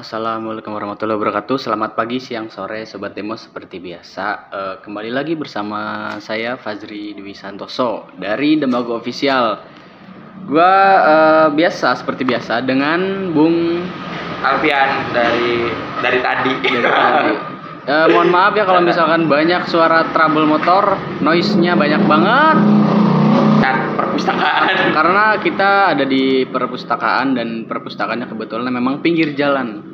Assalamualaikum warahmatullahi wabarakatuh. Selamat pagi, siang, sore, sobat demo seperti biasa. Eh, kembali lagi bersama saya Fazri Dwi Santoso dari Dembago Official. Gua eh, biasa seperti biasa dengan Bung Alfian dari dari tadi. dari tadi. Eh, mohon maaf ya kalau misalkan banyak suara trouble motor, noise-nya banyak banget Dan perpustakaan. karena kita ada di perpustakaan dan perpustakaannya kebetulan memang pinggir jalan.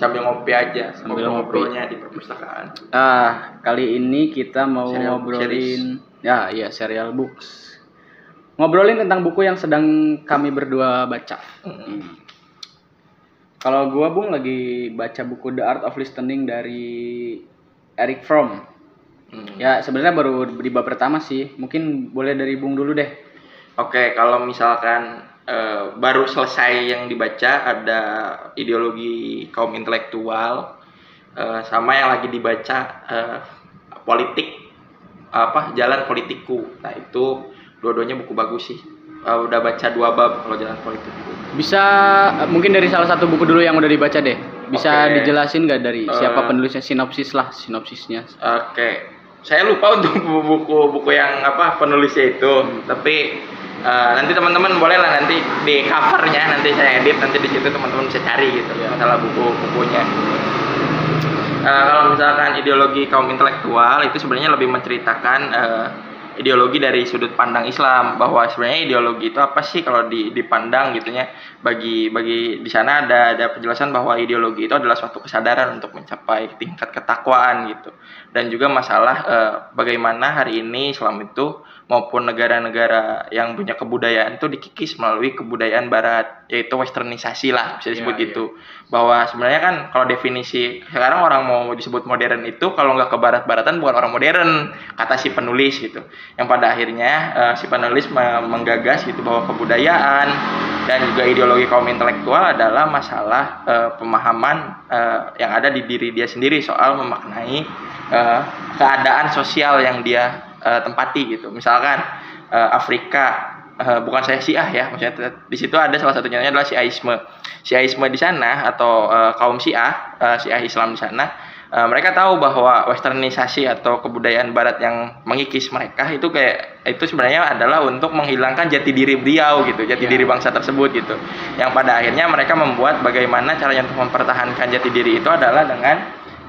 Sambil ngopi aja, Sambil ngobrolnya di perpustakaan. Ah, kali ini kita mau Serial ngobrolin ya, iya serial books. Ngobrolin tentang buku yang sedang kami berdua baca. Hmm. Kalau gua Bung lagi baca buku The Art of Listening dari Eric Fromm. Hmm. Ya, sebenarnya baru di bab pertama sih. Mungkin boleh dari Bung dulu deh. Oke, kalau misalkan eh, baru selesai yang dibaca ada ideologi kaum intelektual eh, sama yang lagi dibaca eh, politik apa jalan politikku. Nah itu dua-duanya buku bagus sih. Eh, udah baca dua bab kalau jalan politikku. Bisa mungkin dari salah satu buku dulu yang udah dibaca deh. Bisa Oke. dijelasin nggak dari siapa Eh. penulisnya sinopsis lah, sinopsisnya. Oke, saya lupa untuk buku-buku yang apa penulisnya itu, tapi eh, nanti teman-teman boleh lah nanti di covernya nanti saya edit nanti di situ teman-teman bisa cari gitu Iya. masalah buku-bukunya. Eh, kalau misalkan ideologi kaum intelektual itu sebenarnya lebih menceritakan eh, ideologi dari sudut pandang Islam bahwa sebenarnya ideologi itu apa sih kalau di, dipandang gitunya bagi bagi di sana ada ada penjelasan bahwa ideologi itu adalah suatu kesadaran untuk mencapai tingkat ketakwaan gitu dan juga masalah eh, bagaimana hari ini Islam itu maupun negara-negara yang punya kebudayaan itu dikikis melalui kebudayaan Barat yaitu westernisasi lah bisa disebut Iya, gitu. Bahwa sebenarnya kan kalau definisi sekarang orang mau disebut modern itu kalau nggak ke barat-baratan bukan orang modern kata si penulis gitu. Yang pada akhirnya eh, si penulis me- menggagas gitu bahwa kebudayaan dan juga ideologi kaum intelektual adalah masalah eh, pemahaman eh, yang ada di diri dia sendiri soal memaknai eh, keadaan sosial yang dia eh, tempati gitu. Misalkan eh, Afrika eh, bukan saya Syiah ya maksudnya di situ ada salah satunya adalah Syiahisme Syiahisme di sana atau eh, kaum Syiah eh, Syiah Islam di sana eh, mereka tahu bahwa westernisasi atau kebudayaan barat yang mengikis mereka itu kayak itu sebenarnya adalah untuk menghilangkan jati diri beliau gitu jati Ya. diri bangsa tersebut gitu. Yang pada akhirnya mereka membuat bagaimana caranya untuk mempertahankan jati diri itu adalah dengan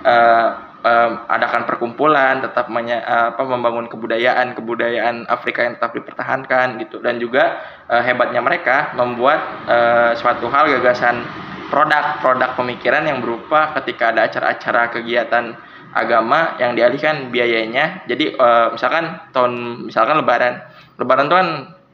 eh, eh, adakan perkumpulan tetap menye- eh, apa membangun kebudayaan kebudayaan Afrika yang tetap dipertahankan gitu. Dan juga eh, hebatnya mereka membuat eh, suatu hal gagasan produk-produk pemikiran yang berupa ketika ada acara-acara kegiatan agama yang dialihkan biayanya. Jadi eh, misalkan tahun misalkan lebaran. Lebaran itu kan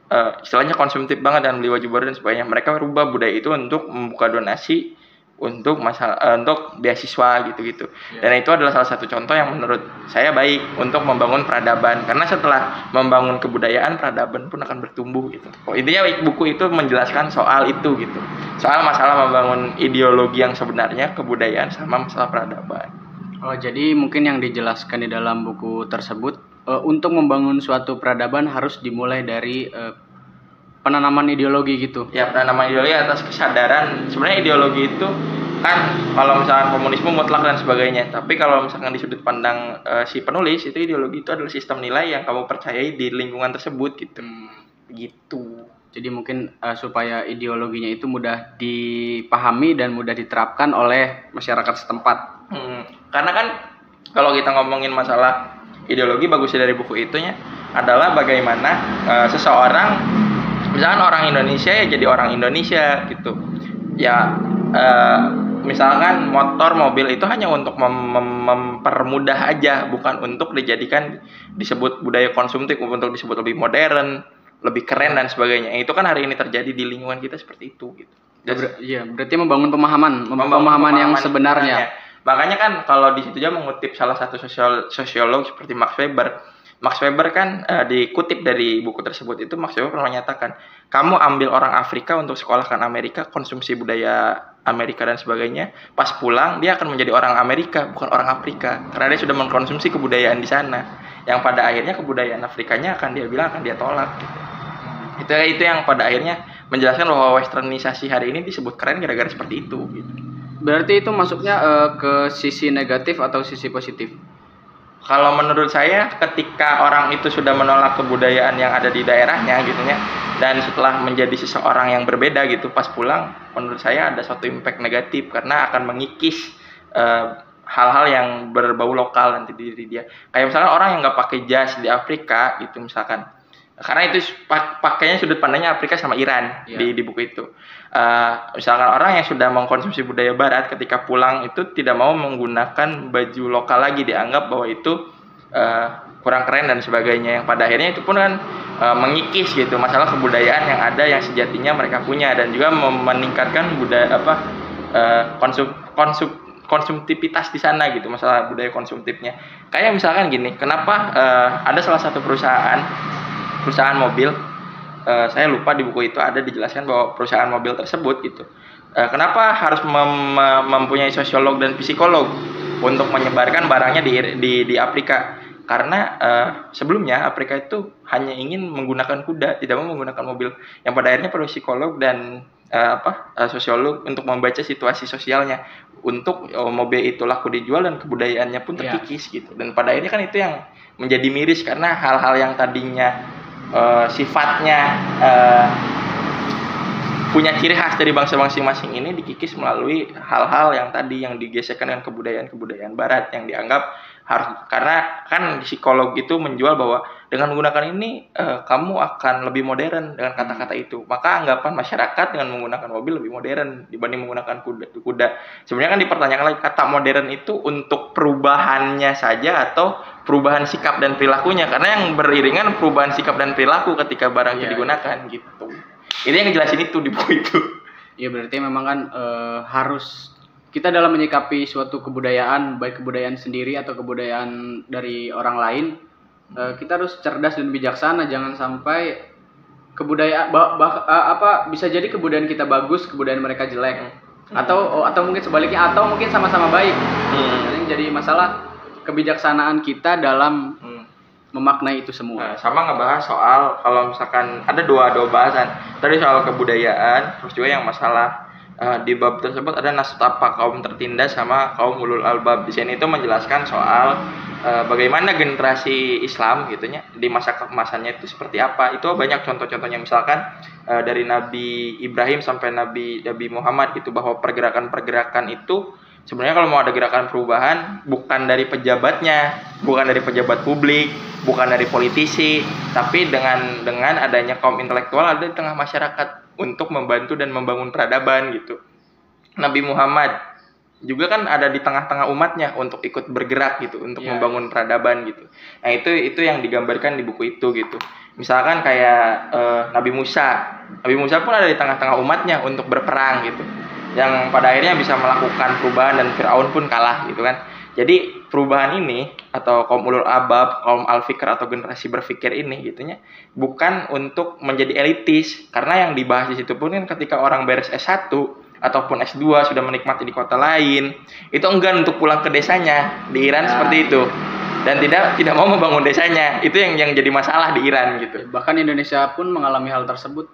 eh, istilahnya konsumtif banget dan beli wajib baru dan sebagainya. Mereka rubah budaya itu untuk membuka donasi untuk masalah eh, untuk beasiswa gitu-gitu. Dan itu adalah salah satu contoh yang menurut saya baik untuk membangun peradaban. Karena setelah membangun kebudayaan peradaban pun akan bertumbuh gitu. Oh, intinya buku itu menjelaskan soal itu gitu. Soal masalah membangun ideologi yang sebenarnya kebudayaan sama masalah peradaban. Oh, jadi mungkin yang dijelaskan di dalam buku tersebut eh, untuk membangun suatu peradaban harus dimulai dari eh, penanaman ideologi gitu. ya penanaman ideologi atas kesadaran sebenarnya ideologi itu kan kalau misalkan komunisme mutlak dan sebagainya tapi kalau misalkan di sudut pandang eh, si penulis itu ideologi itu adalah sistem nilai yang kamu percayai di lingkungan tersebut gitu gitu Jadi mungkin eh, supaya ideologinya itu mudah dipahami dan mudah diterapkan oleh masyarakat setempat. Hmm, karena kan kalau kita ngomongin masalah ideologi bagusnya dari buku itunya adalah bagaimana eh, seseorang misalkan orang Indonesia ya jadi orang Indonesia gitu ya eh, misalkan motor mobil itu hanya untuk mem- mem- mempermudah aja bukan untuk dijadikan disebut budaya konsumtif untuk disebut lebih modern lebih keren dan sebagainya itu kan hari ini terjadi di lingkungan kita seperti itu gitu Dan- Ber- Iya, berarti membangun pemahaman, mem- Membangun pemahaman yang pemahaman sebenarnya. Makanya kan kalau di situ dia mengutip salah satu sosial sosiolog seperti Max Weber. Max Weber kan eh, dikutip dari buku tersebut itu Max Weber menyatakan, kamu ambil orang Afrika untuk sekolahkan Amerika, konsumsi budaya Amerika dan sebagainya, pas pulang dia akan menjadi orang Amerika, bukan orang Afrika, karena dia sudah mengkonsumsi kebudayaan di sana. Yang pada akhirnya kebudayaan Afrikanya akan dia bilang akan dia tolak. Gitu. Itu itu yang pada akhirnya menjelaskan bahwa westernisasi hari ini disebut keren gara-gara seperti itu. Gitu. berarti itu masuknya uh, ke sisi negatif atau sisi positif kalau menurut saya ketika orang itu sudah menolak kebudayaan yang ada di daerahnya gitu ya dan setelah menjadi seseorang yang berbeda gitu pas pulang menurut saya ada suatu impact negatif karena akan mengikis uh, hal-hal yang berbau lokal nanti di diri dia. Kayak misalnya orang yang nggak pakai jas di Afrika gitu misalkan. Karena itu pakainya sudut pandangnya Afrika sama Iran yeah. di di buku itu uh, misalkan orang yang sudah mengkonsumsi budaya Barat ketika pulang itu tidak mau menggunakan baju lokal lagi dianggap bahwa itu uh, kurang keren dan sebagainya. Yang pada akhirnya itu pun kan uh, mengikis gitu masalah kebudayaan yang ada yang sejatinya mereka punya dan juga meningkatkan budaya apa uh, konsum konsum konsumtivitas di sana gitu masalah budaya konsumtifnya. Kayak misalkan gini kenapa uh, ada salah satu perusahaan perusahaan mobil uh, saya lupa di buku itu ada dijelaskan bahwa perusahaan mobil tersebut gitu uh, kenapa harus mem mempunyai sosiolog dan psikolog untuk menyebarkan barangnya di di, di Afrika karena uh, sebelumnya Afrika itu hanya ingin menggunakan kuda tidak mau menggunakan mobil yang pada akhirnya perlu psikolog dan uh, apa uh, sosiolog untuk membaca situasi sosialnya untuk uh, mobil itu laku dijual dan kebudayaannya pun iya. terkikis yeah. gitu dan pada akhirnya kan itu yang menjadi miris karena hal-hal yang tadinya uh, sifatnya uh, punya ciri khas dari bangsa masing-masing ini dikikis melalui hal-hal yang tadi yang digeserkan dengan kebudayaan-kebudayaan barat yang dianggap harus karena kan psikolog itu menjual bahwa dengan menggunakan ini uh, kamu akan lebih modern dengan kata-kata itu. Maka anggapan masyarakat dengan menggunakan mobil lebih modern dibanding menggunakan kuda kuda. Sebenarnya kan dipertanyakan lagi kata modern itu untuk perubahannya saja atau perubahan sikap dan perilakunya karena yang beriringan perubahan sikap dan perilaku ketika barang itu yeah, digunakan yeah. gitu ini yang ngejelasin itu di buku itu ya berarti memang kan e, harus kita dalam menyikapi suatu kebudayaan baik kebudayaan sendiri atau kebudayaan dari orang lain e, kita harus cerdas dan bijaksana jangan sampai kebudayaan bah, bah, eh, apa bisa jadi kebudayaan kita bagus kebudayaan mereka jelek hmm. atau atau mungkin sebaliknya atau mungkin sama-sama baik hmm. jadi masalah kebijaksanaan kita dalam hmm. memaknai itu semua. Nah, sama ngebahas soal kalau misalkan ada dua dua bahasan. Tadi soal kebudayaan, terus juga yang masalah uh, di bab tersebut ada nastapa kaum tertindas sama kaum ulul albab. Di sini itu menjelaskan soal uh, bagaimana generasi Islam gitunya di masa kemasannya itu seperti apa. Itu banyak contoh-contohnya misalkan uh, dari Nabi Ibrahim sampai Nabi Nabi Muhammad itu bahwa pergerakan-pergerakan itu sebenarnya kalau mau ada gerakan perubahan bukan dari pejabatnya, bukan dari pejabat publik, bukan dari politisi, tapi dengan dengan adanya kaum intelektual ada di tengah masyarakat untuk membantu dan membangun peradaban gitu. Nabi Muhammad juga kan ada di tengah-tengah umatnya untuk ikut bergerak gitu untuk yeah. membangun peradaban gitu. Nah itu itu yang digambarkan di buku itu gitu. Misalkan kayak uh, Nabi Musa, Nabi Musa pun ada di tengah-tengah umatnya untuk berperang gitu yang pada akhirnya bisa melakukan perubahan dan Firaun pun kalah gitu kan. Jadi perubahan ini atau kaum ulul abab, kaum al-fikr atau generasi berpikir ini gitunya bukan untuk menjadi elitis karena yang dibahas di situ pun kan ketika orang beres S1 ataupun S2 sudah menikmati di kota lain, itu enggan untuk pulang ke desanya. Di Iran nah. seperti itu. Dan tidak tidak mau membangun desanya. Itu yang yang jadi masalah di Iran gitu. Bahkan Indonesia pun mengalami hal tersebut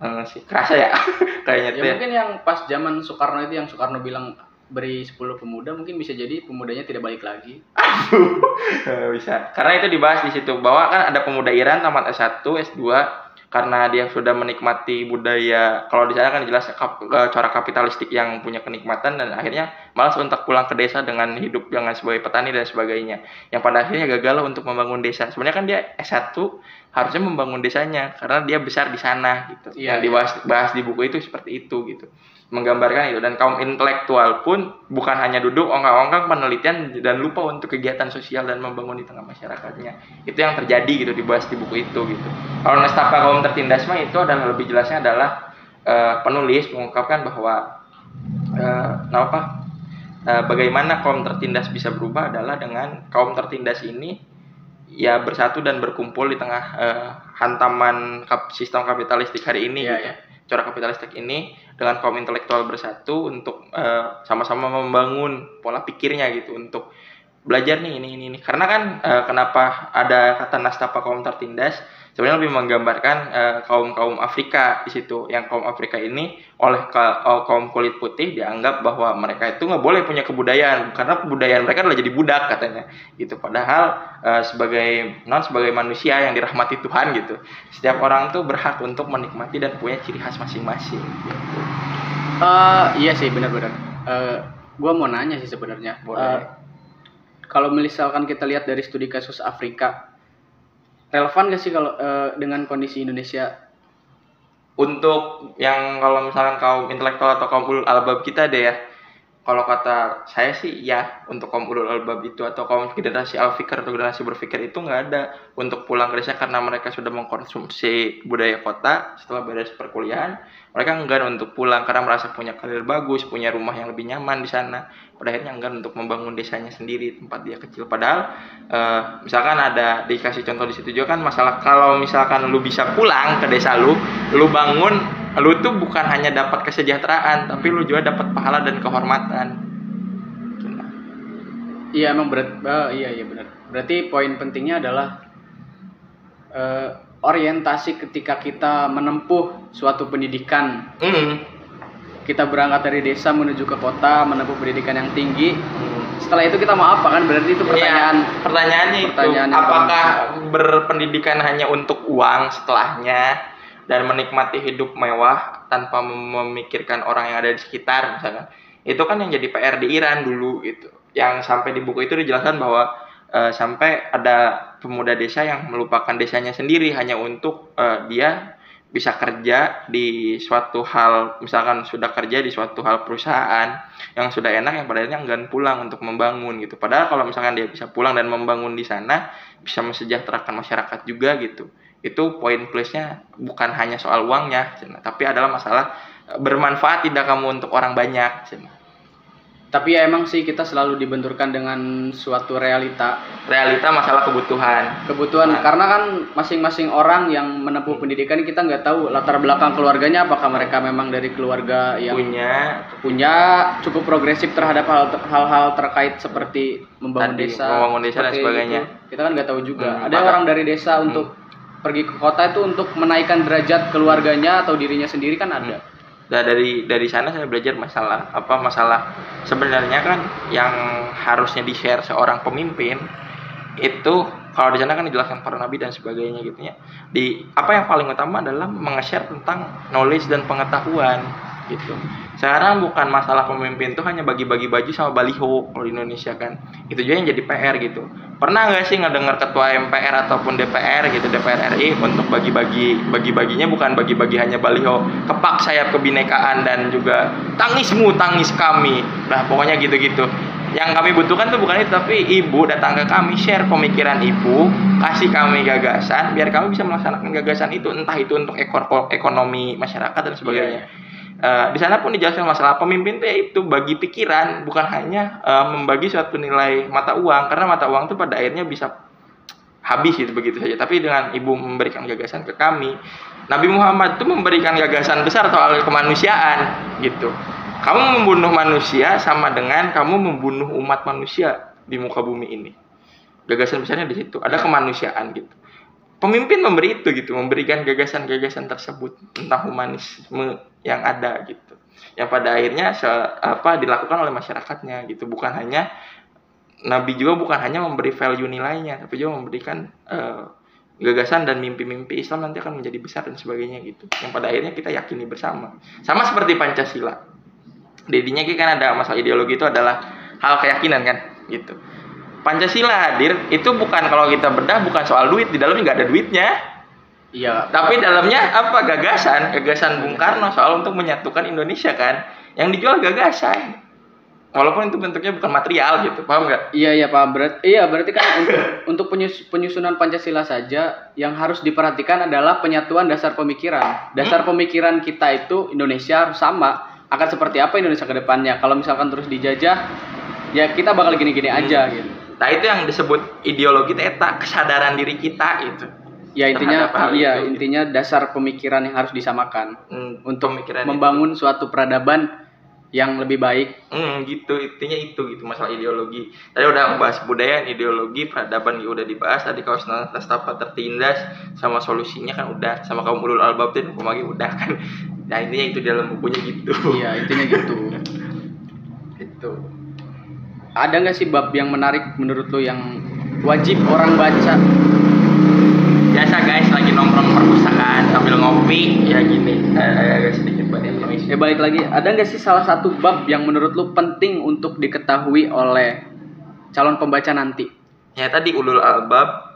uh, sih kerasa ya kayaknya ya, mungkin yang pas zaman Soekarno itu yang Soekarno bilang beri 10 pemuda mungkin bisa jadi pemudanya tidak balik lagi. Bisa. Karena itu dibahas di situ bahwa kan ada pemuda Iran tamat S1 S2 karena dia sudah menikmati budaya kalau di sana kan jelas kap, cara kapitalistik yang punya kenikmatan dan akhirnya malas untuk pulang ke desa dengan hidup dengan sebagai petani dan sebagainya. Yang pada akhirnya gagal untuk membangun desa. Sebenarnya kan dia S1 harusnya membangun desanya karena dia besar di sana gitu. Ya, yang dibahas bahas di buku itu seperti itu gitu. Menggambarkan itu. Dan kaum intelektual pun bukan hanya duduk ongkang-ongkang penelitian dan lupa untuk kegiatan sosial dan membangun di tengah masyarakatnya. Itu yang terjadi gitu dibahas di buku itu gitu. Kalau nestapa kaum tertindas mah itu adalah lebih jelasnya adalah uh, penulis mengungkapkan bahwa uh, apa bagaimana kaum tertindas bisa berubah adalah dengan kaum tertindas ini ya bersatu dan berkumpul di tengah uh, hantaman kap sistem kapitalistik hari ini yeah, gitu. Yeah cara kapitalistik ini dengan kaum intelektual bersatu untuk uh, sama-sama membangun pola pikirnya gitu untuk belajar nih ini ini ini. Karena kan uh, kenapa ada kata nastapa kaum tertindas sebenarnya lebih menggambarkan uh, kaum kaum Afrika di situ. Yang kaum Afrika ini oleh kaum kulit putih dianggap bahwa mereka itu nggak boleh punya kebudayaan. Karena kebudayaan mereka adalah jadi budak katanya. Gitu. Padahal uh, sebagai non sebagai manusia yang dirahmati Tuhan gitu. Setiap orang tuh berhak untuk menikmati dan punya ciri khas masing-masing gitu. uh, iya sih benar-benar. Uh, gue mau nanya sih sebenarnya. Uh, kalau misalkan kita lihat dari studi kasus Afrika relevan gak sih kalau uh, dengan kondisi Indonesia? Untuk yang kalau misalkan kaum intelektual atau kaum ulul albab kita deh ya kalau kata saya sih ya untuk kaum ulul albab itu atau kaum generasi al-fikr atau generasi berpikir itu nggak ada untuk pulang ke desa karena mereka sudah mengkonsumsi budaya kota setelah beres perkuliahan mereka enggan untuk pulang karena merasa punya karir bagus, punya rumah yang lebih nyaman di sana. Pada akhirnya enggan untuk membangun desanya sendiri tempat dia kecil. Padahal uh, misalkan ada dikasih contoh di situ juga kan masalah kalau misalkan lu bisa pulang ke desa lu, lu bangun, lu tuh bukan hanya dapat kesejahteraan, tapi lu juga dapat pahala dan kehormatan. Iya emang berat, uh, iya iya benar. Berarti poin pentingnya adalah uh, orientasi ketika kita menempuh suatu pendidikan. Mm. Kita berangkat dari desa menuju ke kota, menempuh pendidikan yang tinggi. Mm. Setelah itu kita mau apa kan? Berarti itu pertanyaan. Ya, pertanyaannya pertanyaan itu, apakah berpendidikan hanya untuk uang setelahnya dan menikmati hidup mewah tanpa memikirkan orang yang ada di sekitar misalnya? Itu kan yang jadi PR di Iran dulu gitu. Yang sampai di buku itu dijelaskan bahwa uh, sampai ada pemuda desa yang melupakan desanya sendiri hanya untuk uh, dia bisa kerja di suatu hal misalkan sudah kerja di suatu hal perusahaan yang sudah enak yang padahal enggan pulang untuk membangun gitu padahal kalau misalkan dia bisa pulang dan membangun di sana bisa mesejahterakan masyarakat juga gitu itu poin plusnya bukan hanya soal uangnya tapi adalah masalah eh, bermanfaat tidak kamu untuk orang banyak tapi ya emang sih kita selalu dibenturkan dengan suatu realita. Realita masalah kebutuhan. Kebutuhan nah. karena kan masing-masing orang yang menempuh pendidikan kita nggak tahu latar belakang keluarganya apakah mereka memang dari keluarga yang punya. punya cukup progresif terhadap hal-hal terkait seperti membangun Tadi, desa membangun desa dan sebagainya. itu. kita kan nggak tahu juga. Hmm, ada orang dari desa hmm. Pergi ke kota itu untuk menaikkan derajat keluarganya atau dirinya sendiri kan ada. Hmm. Nah, dari dari sana saya belajar masalah apa masalah sebenarnya kan yang harusnya di share seorang pemimpin itu kalau di sana kan dijelaskan para nabi dan sebagainya gitu ya. Di apa yang paling utama adalah meng-share tentang knowledge dan pengetahuan gitu. Sekarang bukan masalah pemimpin tuh hanya bagi-bagi baju sama baliho di Indonesia kan. Itu juga yang jadi PR gitu. Pernah nggak sih ngedengar ketua MPR ataupun DPR gitu DPR RI untuk bagi-bagi bagi-baginya bukan bagi-bagi hanya baliho kepak sayap kebinekaan dan juga tangismu tangis kami. Nah pokoknya gitu-gitu. Yang kami butuhkan tuh bukan itu tapi ibu datang ke kami share pemikiran ibu kasih kami gagasan biar kami bisa melaksanakan gagasan itu entah itu untuk ekor ekonomi masyarakat dan sebagainya. Yeah, yeah Uh, di sana pun dijelaskan masalah pemimpin itu yaitu bagi pikiran bukan hanya uh, membagi suatu nilai mata uang karena mata uang itu pada akhirnya bisa habis gitu begitu saja. Tapi dengan ibu memberikan gagasan ke kami Nabi Muhammad itu memberikan gagasan besar soal kemanusiaan gitu. Kamu membunuh manusia sama dengan kamu membunuh umat manusia di muka bumi ini. Gagasan besarnya di situ ada kemanusiaan gitu pemimpin memberi itu gitu memberikan gagasan-gagasan tersebut tentang humanisme yang ada gitu. Yang pada akhirnya se, apa dilakukan oleh masyarakatnya gitu. Bukan hanya nabi juga bukan hanya memberi value nilainya tapi juga memberikan uh, gagasan dan mimpi-mimpi Islam nanti akan menjadi besar dan sebagainya gitu. Yang pada akhirnya kita yakini bersama. Sama seperti Pancasila. Dedinya kan ada masalah ideologi itu adalah hal keyakinan kan gitu Pancasila hadir itu bukan kalau kita bedah bukan soal duit di dalamnya nggak ada duitnya Iya. Tapi dalamnya apa gagasan? Gagasan Bung Karno soal untuk menyatukan Indonesia kan. Yang dijual gagasan. Walaupun itu bentuknya bukan material gitu, paham nggak? Iya iya paham berat. Iya berarti kan untuk untuk penyus, penyusunan Pancasila saja yang harus diperhatikan adalah penyatuan dasar pemikiran. Dasar hmm? pemikiran kita itu Indonesia harus sama. Akan seperti apa Indonesia ke depannya? Kalau misalkan terus dijajah, ya kita bakal gini-gini hmm. aja gitu. Nah itu yang disebut ideologi teta kesadaran diri kita itu ya intinya iya itu, intinya dasar pemikiran yang harus disamakan hmm, untuk membangun suatu peradaban yang lebih baik. Hmm, gitu intinya itu gitu masalah ideologi. Tadi udah bahas budaya, ideologi, peradaban juga udah dibahas. Tadi kaos nastapa tertindas sama solusinya kan udah sama kaum ulul albab dan udah kan. Nah intinya itu dalam bukunya gitu. Iya intinya gitu. Ada nggak sih bab yang menarik menurut lo yang wajib orang baca? Biasa guys lagi nongkrong perpustakaan sambil ngopi ya gini. Eh, agak sedikit buat. Ya balik lagi, ada nggak sih salah satu bab yang menurut lu penting untuk diketahui oleh calon pembaca nanti? Ya tadi ulul albab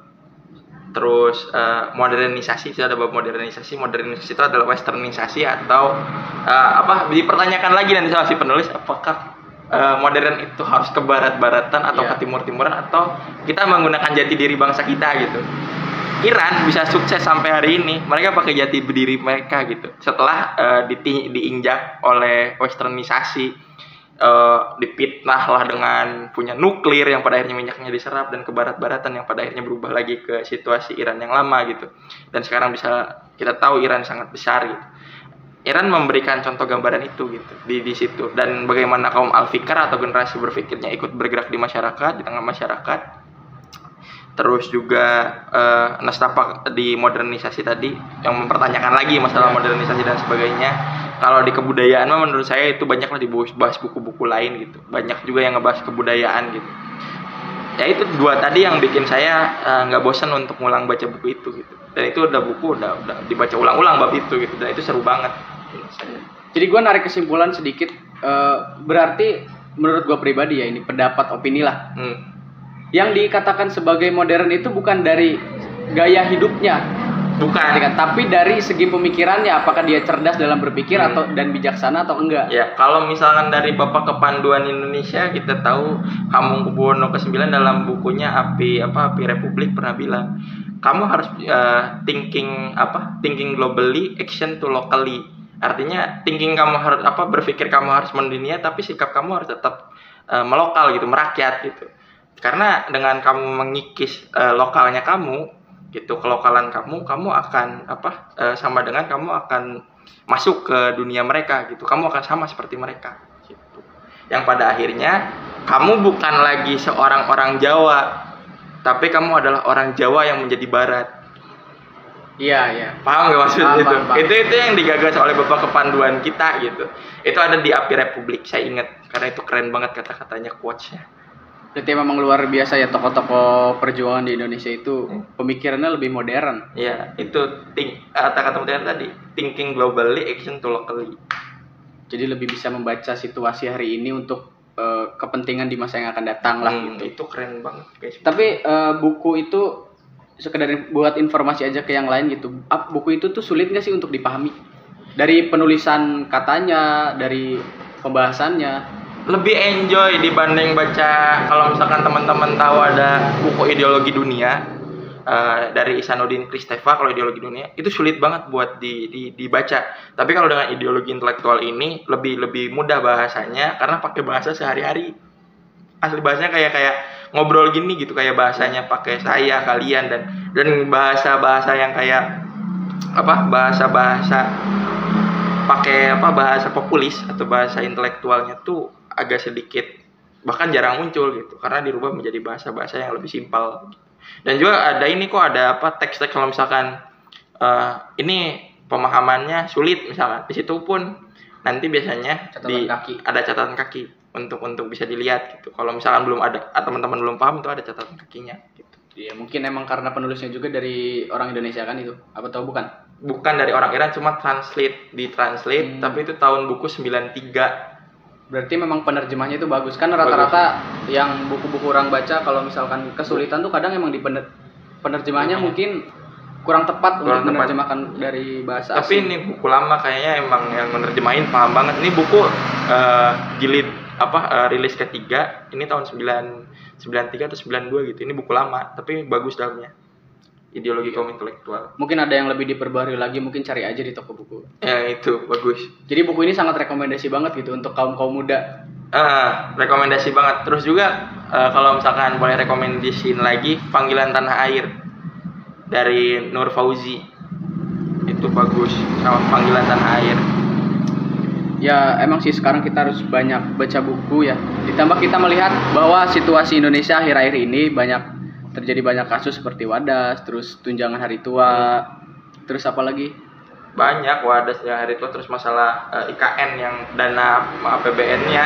terus eh, modernisasi itu ada bab modernisasi modernisasi itu adalah westernisasi atau eh, apa dipertanyakan lagi nanti sama si penulis apakah eh, modern itu harus ke barat-baratan atau Iya. ke timur-timuran atau kita menggunakan jati diri bangsa kita gitu. Iran bisa sukses sampai hari ini. Mereka pakai jati diri mereka gitu. Setelah eh, diti- diinjak oleh westernisasi eh, dipitnah lah dengan punya nuklir yang pada akhirnya minyaknya diserap dan ke barat-baratan yang pada akhirnya berubah lagi ke situasi Iran yang lama gitu. Dan sekarang bisa kita tahu Iran sangat besar gitu Iran memberikan contoh gambaran itu gitu di di situ. Dan bagaimana kaum al-fikar atau generasi berpikirnya ikut bergerak di masyarakat di tengah masyarakat. Terus juga eh, nastapa di modernisasi tadi yang mempertanyakan lagi masalah modernisasi dan sebagainya. Kalau di kebudayaan menurut saya itu banyaklah dibahas buku-buku lain gitu. Banyak juga yang ngebahas kebudayaan gitu ya itu dua tadi yang bikin saya eh, nggak bosan untuk ngulang baca buku itu gitu dan itu udah buku udah udah dibaca ulang-ulang bab itu gitu dan itu seru banget. Jadi gue narik kesimpulan sedikit, eh, berarti menurut gue pribadi ya ini pendapat opini lah. Hmm. Yang dikatakan sebagai modern itu bukan dari gaya hidupnya, bukan kan? tapi dari segi pemikirannya, apakah dia cerdas dalam berpikir Hmm. atau dan bijaksana atau enggak? Ya, kalau misalkan dari Bapak Kepanduan Indonesia kita tahu Hamengkubuwono ke-9 dalam bukunya Api apa Api Republik pernah bilang, kamu harus eh, thinking apa? Thinking globally, action to locally. Artinya thinking kamu harus apa berpikir kamu harus mendunia tapi sikap kamu harus tetap eh, melokal gitu, merakyat gitu. Karena dengan kamu mengikis eh, lokalnya kamu gitu, kelokalan kamu, kamu akan apa? eh, sama dengan kamu akan masuk ke dunia mereka gitu. Kamu akan sama seperti mereka gitu. Yang pada akhirnya kamu bukan lagi seorang orang Jawa, tapi kamu adalah orang Jawa yang menjadi barat. Iya, iya. Paham gak maksud Paham, itu? paham, paham. Itu itu yang digagas oleh Bapak Kepanduan kita gitu. Itu ada di Api Republik, saya ingat karena itu keren banget kata-katanya quotes-nya. Berarti memang luar biasa ya tokoh-tokoh perjuangan di Indonesia itu Hmm. pemikirannya lebih modern. Iya, itu think kata-kata modern tadi, thinking globally, action to locally. Jadi lebih bisa membaca situasi hari ini untuk eh, kepentingan di masa yang akan datang lah Hmm, gitu. Itu keren banget guys. Tapi eh, buku itu sekedar buat informasi aja ke yang lain gitu. Buku itu tuh sulit nggak sih untuk dipahami? Dari penulisan katanya, dari pembahasannya. Lebih enjoy dibanding baca kalau misalkan teman-teman tahu ada buku ideologi dunia eh, dari Isanuddin Kristeva kalau ideologi dunia itu sulit banget buat di, di- dibaca. Tapi kalau dengan ideologi intelektual ini lebih lebih mudah bahasanya karena pakai bahasa sehari-hari. Asli bahasanya kayak kayak ngobrol gini gitu kayak bahasanya pakai saya kalian dan dan bahasa bahasa yang kayak apa bahasa bahasa pakai apa bahasa populis atau bahasa intelektualnya tuh agak sedikit bahkan jarang muncul gitu karena dirubah menjadi bahasa-bahasa yang lebih simpel dan juga ada ini kok ada apa teks-teks kalau misalkan eh, ini pemahamannya sulit misalkan di situ pun nanti biasanya Catatan di kaki. ada catatan kaki untuk untuk bisa dilihat gitu kalau misalkan belum ada ah, teman-teman belum paham itu ada catatan kakinya gitu Iya, mungkin emang karena penulisnya juga dari orang Indonesia kan itu. Apa tahu bukan? bukan dari orang Iran cuma translate di translate Hmm. tapi itu tahun buku 93 Berarti memang penerjemahnya itu bagus kan rata-rata yang buku-buku orang baca kalau misalkan kesulitan tuh kadang emang di pener- penerjemahnya Iya. mungkin kurang tepat Kurang untuk tepat. menerjemahkan dari bahasa Tapi asing. ini buku lama kayaknya emang yang menerjemahin paham banget. Ini buku eh, jilid apa eh, rilis ketiga. Ini tahun 9 93 atau 92 gitu. Ini buku lama tapi bagus dalamnya. Ideologi kaum intelektual. Mungkin ada yang lebih diperbarui lagi, mungkin cari aja di toko buku. Ya itu bagus. Jadi buku ini sangat rekomendasi banget gitu untuk kaum-kaum muda. Ah, rekomendasi banget. Terus juga eh, kalau misalkan boleh rekomendasiin lagi Panggilan Tanah Air dari Nur Fauzi. Itu bagus sama Panggilan Tanah Air. ya emang sih sekarang kita harus banyak baca buku ya. Ditambah kita melihat bahwa situasi Indonesia akhir-akhir ini banyak terjadi banyak kasus seperti wadas, terus tunjangan hari tua, terus apa lagi? banyak wadas yang hari itu terus masalah eh, IKN yang dana APBN-nya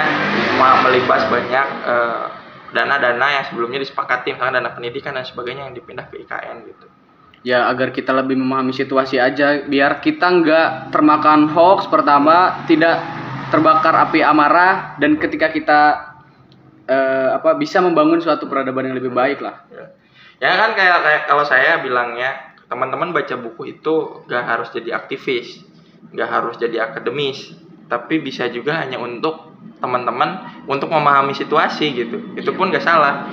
cuma melibas banyak eh, dana-dana yang sebelumnya disepakati misalnya dana pendidikan dan sebagainya yang dipindah ke IKN gitu. Ya agar kita lebih memahami situasi aja, biar kita nggak termakan hoax pertama, tidak terbakar api amarah dan ketika kita eh, apa bisa membangun suatu peradaban yang lebih baik lah. Ya, ya kan kayak kayak kalau saya bilangnya teman-teman baca buku itu gak harus jadi aktivis, gak harus jadi akademis, tapi bisa juga hanya untuk teman-teman untuk memahami situasi gitu. Itu pun gak salah.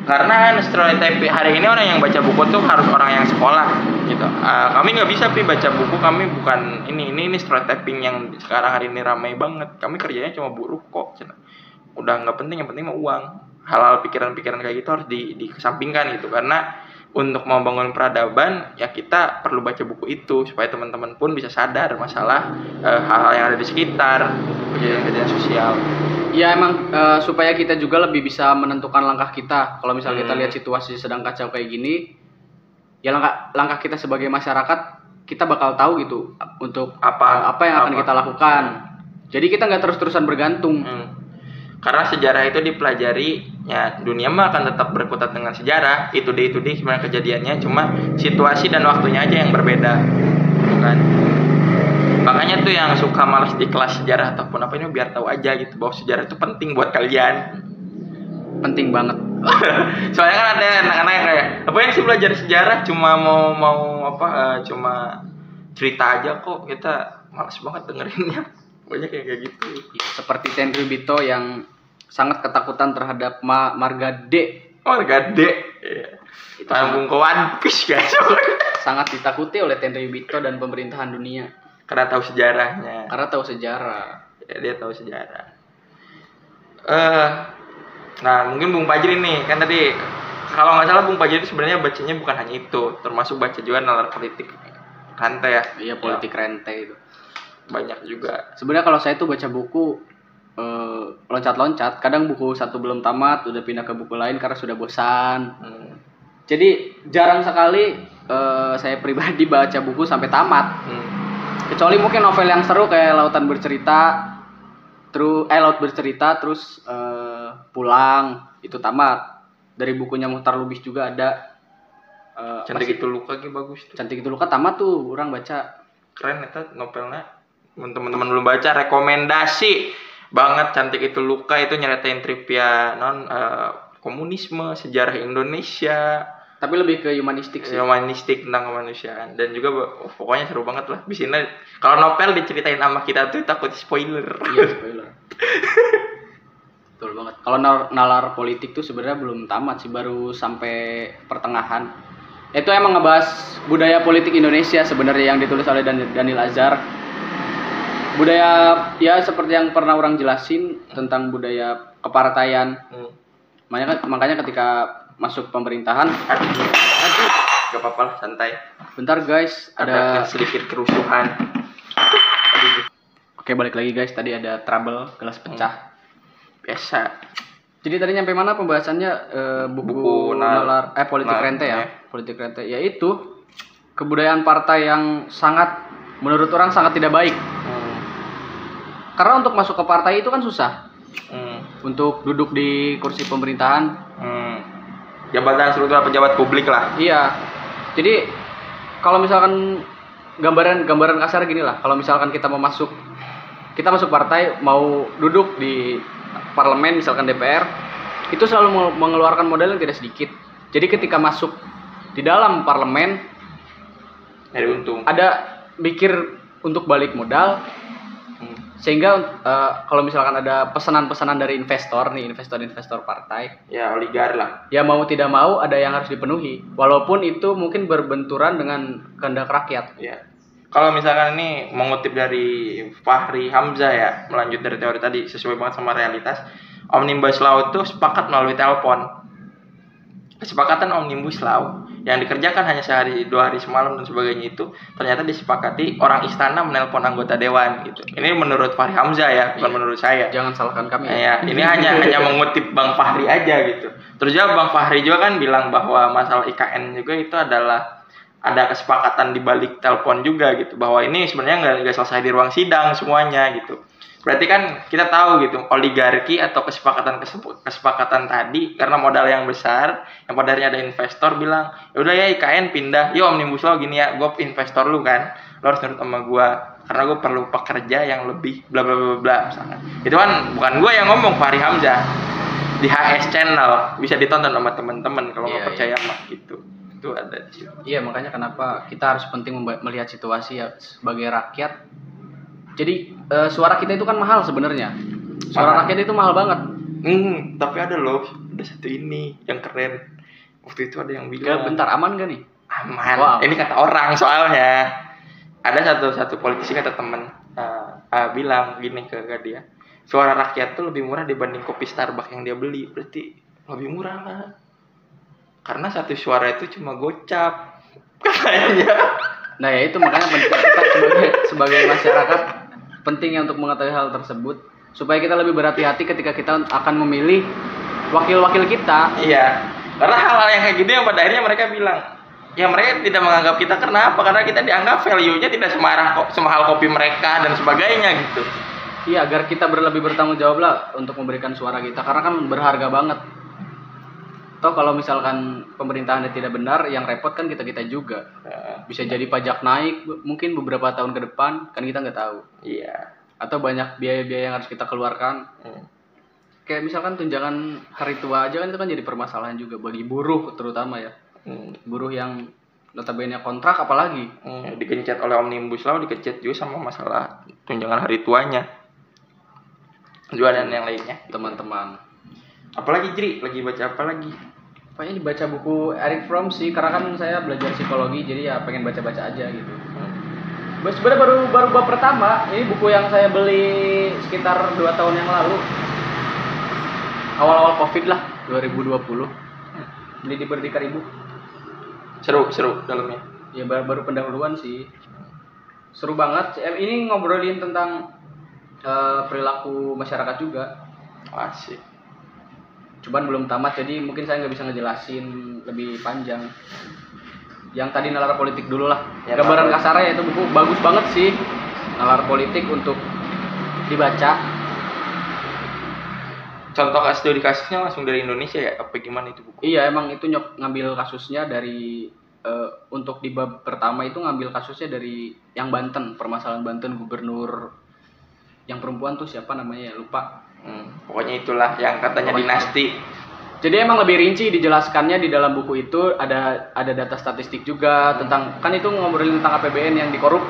Karena stereotip hari ini orang yang baca buku tuh harus orang yang sekolah gitu. Uh, kami nggak bisa pi baca buku, kami bukan ini ini ini stereotyping yang sekarang hari ini ramai banget. Kami kerjanya cuma buruh kok. Udah nggak penting, yang penting mah uang. Hal-hal pikiran-pikiran kayak gitu harus di, dikesampingkan gitu karena untuk membangun peradaban ya kita perlu baca buku itu supaya teman-teman pun bisa sadar masalah eh, hal-hal yang ada di sekitar kejadian-kejadian sosial. Ya emang eh, supaya kita juga lebih bisa menentukan langkah kita. Kalau misalnya kita Hmm. lihat situasi sedang kacau kayak gini, ya langkah langkah kita sebagai masyarakat kita bakal tahu gitu untuk Apa apa yang akan apa. kita lakukan. Jadi kita nggak terus-terusan bergantung. Hmm. Karena sejarah itu dipelajari, ya dunia mah akan tetap berkutat dengan sejarah. Itu deh itu deh gimana kejadiannya, cuma situasi dan waktunya aja yang berbeda, gitu kan. Makanya tuh yang suka malas di kelas sejarah ataupun apa ini biar tahu aja gitu bahwa sejarah itu penting buat kalian. Penting banget. Soalnya kan ada anak-anak yang kayak apa yang sih belajar sejarah cuma mau mau apa eh, cuma cerita aja kok kita malas banget dengerinnya. Banyak yang kayak gitu. Seperti Tenry Bito yang sangat ketakutan terhadap Ma Marga D. Oh, gede. Iya. Itu Tanggung ke One Piece guys. Sangat ditakuti oleh Tenry Bito dan pemerintahan dunia Karena tahu sejarahnya. karena tahu sejarah. Ya, dia tahu sejarah. Eh, nah mungkin Bung Pajri nih kan tadi kalau nggak salah Bung Pajri itu sebenarnya bacanya bukan hanya itu, termasuk baca juga nalar politik Kante ya. Iya politik rente itu. Banyak juga. Sebenarnya kalau saya tuh baca buku eh, loncat-loncat, kadang buku satu belum tamat udah pindah ke buku lain karena sudah bosan. Hmm. Jadi jarang sekali eh, saya pribadi baca buku sampai tamat. Hmm. Kecuali mungkin novel yang seru kayak Lautan Bercerita, terus eh Laut Bercerita, terus eh, Pulang itu tamat. Dari bukunya Muhtar Lubis juga ada. eh, Cantik masih- itu luka gitu bagus tuh. Cantik itu luka tamat tuh orang baca. Keren eta novelnya. Teman-teman belum baca rekomendasi banget cantik itu luka itu nyeritain trivia non eh, komunisme, sejarah Indonesia, Tapi lebih ke humanistik sih. humanistik tentang kemanusiaan dan juga oh, pokoknya seru banget lah. Bisnya kalau novel diceritain sama kita tuh takut spoiler. Iya spoiler. Betul banget. Kalau nar- nalar politik tuh sebenarnya belum tamat sih, baru sampai pertengahan. Itu emang ngebahas budaya politik Indonesia sebenarnya yang ditulis oleh Dan- Daniel Azhar. Budaya ya seperti yang pernah orang jelasin tentang budaya kepartaian. Hmm. Makanya makanya ketika masuk pemerintahan, Aduh, aduh, gak apa-apa lah santai. bentar guys, Ada ada sedikit kerusuhan. Oke, balik lagi guys. Tadi ada trouble, gelas pecah. Biasa. Jadi tadi nyampe mana pembahasannya eh, buku, Buku nal- nalar eh politik nal- rente ya, eh. politik rente yaitu kebudayaan partai yang sangat menurut orang sangat tidak baik. Karena untuk masuk ke partai itu kan susah. Hmm. Untuk duduk di kursi pemerintahan, Hmm. Jabatan struktural pejabat publik lah. iya. Jadi kalau misalkan gambaran gambaran kasar gini lah, kalau misalkan kita mau masuk kita masuk partai mau duduk di parlemen misalkan DPR itu selalu meng- mengeluarkan modal yang tidak sedikit. Jadi ketika masuk di dalam parlemen Dari untung. ada mikir untuk balik modal. Sehingga eh, kalau misalkan ada pesanan-pesanan dari investor nih investor-investor partai Ya oligar lah. ya mau tidak mau ada yang harus dipenuhi walaupun itu mungkin berbenturan dengan kehendak rakyat Ya. Kalau misalkan ini mengutip dari Fahri Hamzah ya, melanjut dari teori tadi sesuai banget sama realitas. Omnibus Law itu sepakat melalui telepon. Kesepakatan Omnibus Law yang dikerjakan hanya sehari dua hari semalam dan sebagainya itu ternyata disepakati orang istana menelpon anggota dewan gitu. Ini menurut Fahri Hamzah ya bukan Iya. menurut saya. Jangan salahkan kami. ya. Ini hanya hanya mengutip Bang Fahri aja gitu. Terus juga Bang Fahri juga kan bilang bahwa masalah IKN juga itu adalah ada kesepakatan di balik telepon juga gitu. Bahwa ini sebenarnya nggak nggak selesai di ruang sidang semuanya gitu berarti kan kita tahu gitu oligarki atau kesepakatan kesepakatan tadi karena modal yang besar yang pada akhirnya ada investor bilang ya udah ya IKN pindah. Yuk omnibus law gini ya gue investor lu kan lo harus nurut sama gue karena gue perlu pekerja yang lebih bla bla bla bla misalkan. Itu kan bukan gue yang ngomong Fahri Hamzah di HS channel bisa ditonton sama teman-teman kalau nggak Iya, percaya mah gitu. Itu ada Iya makanya kenapa kita harus penting melihat situasi ya sebagai rakyat. Jadi eh, suara kita itu kan mahal sebenarnya. Suara rakyat itu mahal banget. hmm tapi ada loh ada satu ini yang keren waktu itu ada yang Gak bilang bentar aman gak nih? aman Wow. ini kata orang soalnya ada satu satu politisi kata temen uh, uh, bilang gini ke, dia suara rakyat tuh lebih murah dibanding kopi Starbucks yang dia beli berarti lebih murah lah karena satu suara itu cuma gocap katanya Nah ya itu makanya kita sebagai sebagai masyarakat pentingnya untuk mengetahui hal tersebut supaya kita lebih berhati-hati ketika kita akan memilih wakil-wakil kita. iya karena hal-hal yang kayak gitu yang pada akhirnya mereka bilang ya mereka tidak menganggap kita kenapa karena kita dianggap value-nya tidak semarah kok semahal kopi mereka dan sebagainya gitu Iya agar kita berlebih bertanggung jawab lah untuk memberikan suara kita karena kan berharga banget. Toh kalau misalkan pemerintahannya tidak benar, yang repot kan kita kita juga. Bisa jadi pajak naik mungkin beberapa tahun ke depan kan kita nggak tahu. iya Atau banyak biaya-biaya yang harus kita keluarkan. Hmm. Kayak misalkan tunjangan hari tua aja kan itu kan jadi permasalahan juga bagi buruh terutama ya. Hmm. Buruh yang notabene kontrak apalagi. Hmm, dikencet oleh omnibus law dikencet juga sama masalah tunjangan hari tuanya juga dan yang lainnya teman-teman. apalagi Jri lagi baca apa lagi Kayaknya dibaca buku Eric Fromm sih karena kan saya belajar psikologi jadi ya pengen baca-baca aja gitu. Hmm. Sebenarnya baru baru bab pertama. Ini buku yang saya beli sekitar dua tahun yang lalu. Awal-awal Covid lah 2020. Beli di Berdikar Ibu. seru seru dalamnya Ya baru, baru pendahuluan sih. Seru banget. Ini ngobrolin tentang eh, perilaku masyarakat juga. asik Cuman belum tamat jadi mungkin saya nggak bisa ngejelasin lebih panjang. Yang tadi nalar politik dulu lah. Ya, Gambaran kasarnya itu buku bagus banget sih. Nalar politik untuk dibaca. contoh studi kasusnya langsung dari Indonesia ya apa gimana itu buku Iya emang itu nyok ngambil kasusnya dari eh, untuk di bab pertama itu ngambil kasusnya dari yang Banten permasalahan Banten gubernur yang perempuan tuh siapa namanya ya lupa. Hmm, pokoknya itulah yang katanya Pokoknya- dinasti. Jadi emang lebih rinci dijelaskannya di dalam buku itu. Ada ada data statistik juga tentang kan itu ngobrolin tentang APBN yang dikorup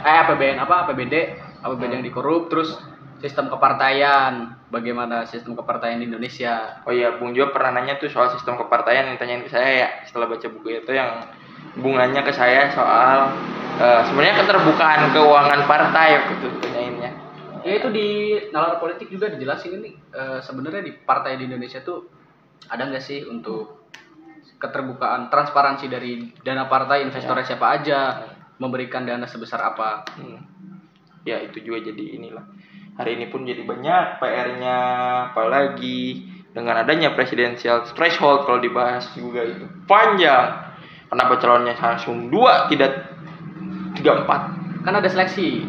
eh APBN apa? APBD APBD yang dikorup. Terus sistem kepartaian. Bagaimana sistem kepartaian di Indonesia? Oh iya Bung Jo pernah nanya tuh soal sistem kepartaian. Yang tanyain ke saya ya setelah baca buku itu yang Bung nanya ke saya soal eh, sebenarnya keterbukaan keuangan partai waktu itu. tanyainnya Ya itu di nalar politik juga dijelasin ini eh, sebenarnya di partai di Indonesia tuh ada nggak sih untuk keterbukaan transparansi dari dana partai investornya siapa aja memberikan dana sebesar apa Hmm. Ya itu juga jadi inilah. Hari ini pun jadi banyak PR-nya, apalagi dengan adanya presidensial threshold kalau dibahas juga itu panjang. Kenapa calonnya langsung dua tidak tiga empat? kan ada seleksi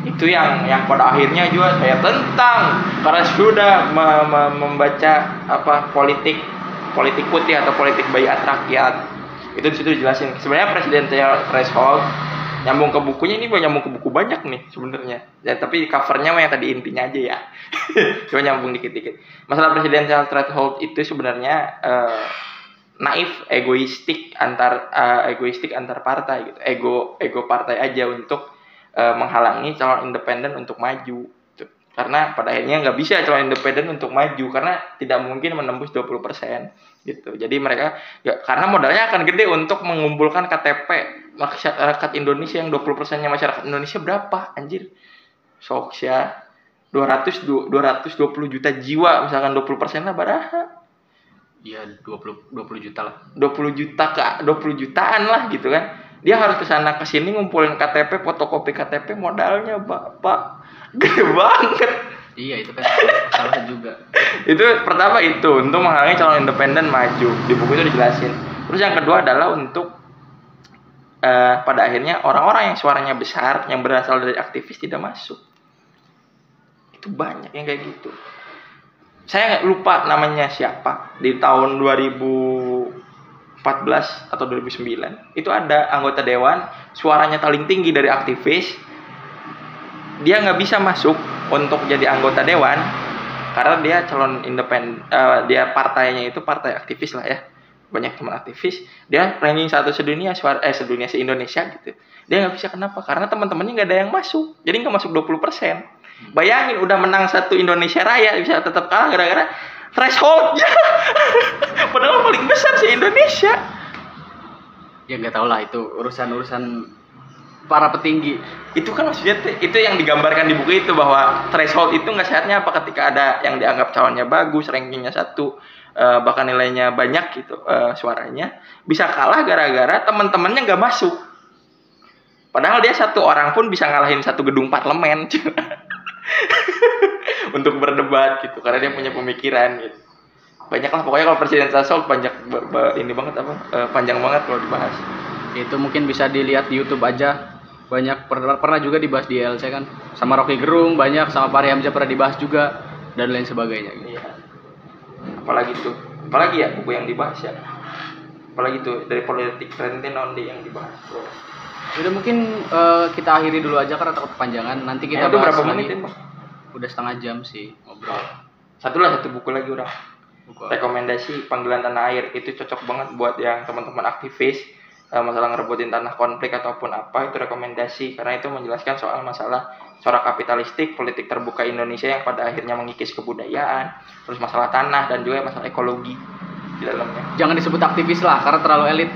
Itu yang yang pada akhirnya juga saya tentang. Karena sudah me- me- membaca apa politik politik putih atau politik bayat rakyat. Itu di situ dijelasin. Sebenarnya presidensial threshold nyambung ke bukunya ini mau nyambung ke buku banyak nih sebenarnya. Ya tapi covernya yang tadi intinya aja ya. Cuma nyambung dikit-dikit. Masalah presidensial threshold itu sebenarnya eh, naif egoistik antar eh, egoistik antar partai gitu. Ego ego partai aja untuk eh, menghalangi calon independen untuk maju. Gitu. karena pada akhirnya nggak bisa calon independen untuk maju karena tidak mungkin menembus 20% gitu. Jadi mereka ya, karena modalnya akan gede untuk mengumpulkan KTP masyarakat Indonesia yang 20% nya masyarakat Indonesia berapa anjir? Sok ya. 200 du- 220 juta jiwa misalkan 20% lah baraha. Iya 20 20 juta lah. 20 juta ke 20 jutaan lah gitu kan dia harus ke sana ke sini ngumpulin KTP fotokopi KTP modalnya bapak gede banget. Iya itu kan salah juga. itu pertama itu untuk menghalangi calon independen maju. Di buku itu dijelasin. Terus yang kedua adalah untuk eh, pada akhirnya orang-orang yang suaranya besar yang berasal dari aktivis tidak masuk. Itu banyak yang kayak gitu. Saya lupa namanya siapa. Di tahun 2014 atau 2009 itu ada anggota dewan suaranya paling tinggi dari aktivis. Dia nggak bisa masuk untuk jadi anggota dewan karena dia calon independen eh, dia partainya itu partai aktivis lah ya. Banyak teman aktivis. Dia ranking satu sedunia suara eh sedunia se Indonesia gitu. Dia nggak bisa kenapa? Karena teman-temannya nggak ada yang masuk. Jadi nggak masuk 20% bayangin udah menang satu Indonesia Raya bisa tetap kalah gara-gara thresholdnya padahal paling besar sih Indonesia. Ya nggak tahu lah itu urusan-urusan para petinggi. itu kan maksudnya itu yang digambarkan di buku itu bahwa threshold itu nggak sehatnya apa ketika ada yang dianggap calonnya bagus rankingnya satu eh, bahkan nilainya banyak gitu eh, suaranya. Bisa kalah gara-gara teman-temannya nggak masuk. Padahal dia satu orang pun bisa ngalahin satu gedung parlemen untuk berdebat gitu karena dia punya pemikiran gitu banyak lah pokoknya kalau presiden threshold banyak ba- ba- ini banget apa eh, panjang banget kalau dibahas Itu mungkin bisa dilihat di YouTube aja. Banyak pernah, pernah juga dibahas di LC kan. Sama Rocky Gerung banyak sama Fahri Hamzah pernah dibahas juga dan lain sebagainya. gitu. Iya. Apalagi tuh, apalagi ya buku yang dibahas ya. Apalagi tuh dari politik Ondi yang dibahas. Bro. Udah mungkin eh, kita akhiri dulu aja karena takut kepanjangan. Nanti Kita itu bahas berapa lagi. menit ya? Udah setengah jam sih ngobrol. Satu lah satu buku lagi udah. Buku. Rekomendasi panggilan tanah air itu cocok banget buat yang teman-teman aktivis eh, masalah ngerebutin tanah konflik ataupun apa itu rekomendasi karena itu menjelaskan soal masalah corak kapitalistik politik terbuka Indonesia yang pada akhirnya mengikis kebudayaan terus masalah tanah dan juga masalah ekologi di dalamnya Jangan disebut aktivis lah karena terlalu elit.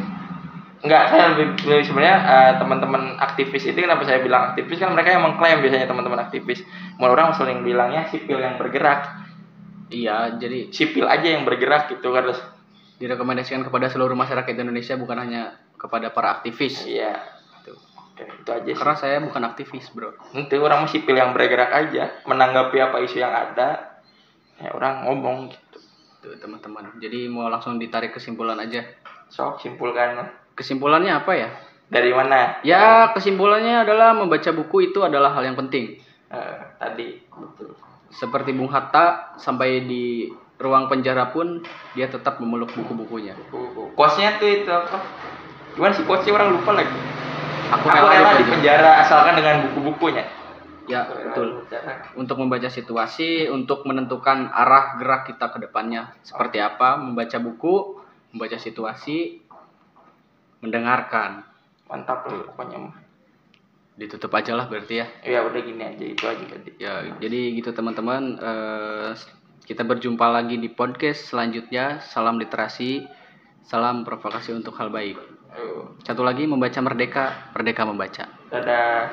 Enggak, saya lebih, sebenarnya eh, teman-teman aktivis itu kenapa saya bilang aktivis kan mereka yang mengklaim biasanya teman-teman aktivis. Mulai orang sering bilangnya sipil yang bergerak, Iya, jadi sipil aja yang bergerak gitu kan. Terus, direkomendasikan kepada seluruh masyarakat Indonesia bukan hanya kepada para aktivis. Iya, Tuh. Oke, itu aja sih. Karena saya bukan aktivis, Bro. Itu orang mah sipil yang bergerak aja, menanggapi apa isu yang ada. Ya orang ngomong gitu. Tuh, teman-teman. Jadi mau langsung ditarik kesimpulan aja. Sok simpulkan Kesimpulannya apa ya? dari mana? Ya, kesimpulannya adalah membaca buku itu adalah hal yang penting. Eh, tadi Seperti Bung Hatta sampai di ruang penjara pun dia tetap memeluk buku-bukunya. buku. Quotes-nya tuh itu apa? Gimana sih quotes-nya orang lupa lagi. Aku, Aku rela di penjara asalkan dengan buku-bukunya. Ya, betul. Untuk membaca situasi, untuk menentukan arah gerak kita ke depannya seperti apa, membaca buku, membaca situasi, mendengarkan. Mantap lah pokoknya mah. Ditutup aja lah berarti ya. Ya udah gini aja itu aja tadi. Ya, jadi gitu teman-teman. Eh, kita berjumpa lagi di podcast selanjutnya. Salam literasi, salam provokasi untuk hal baik. Ayo, Satu lagi membaca merdeka, merdeka membaca. Dadah.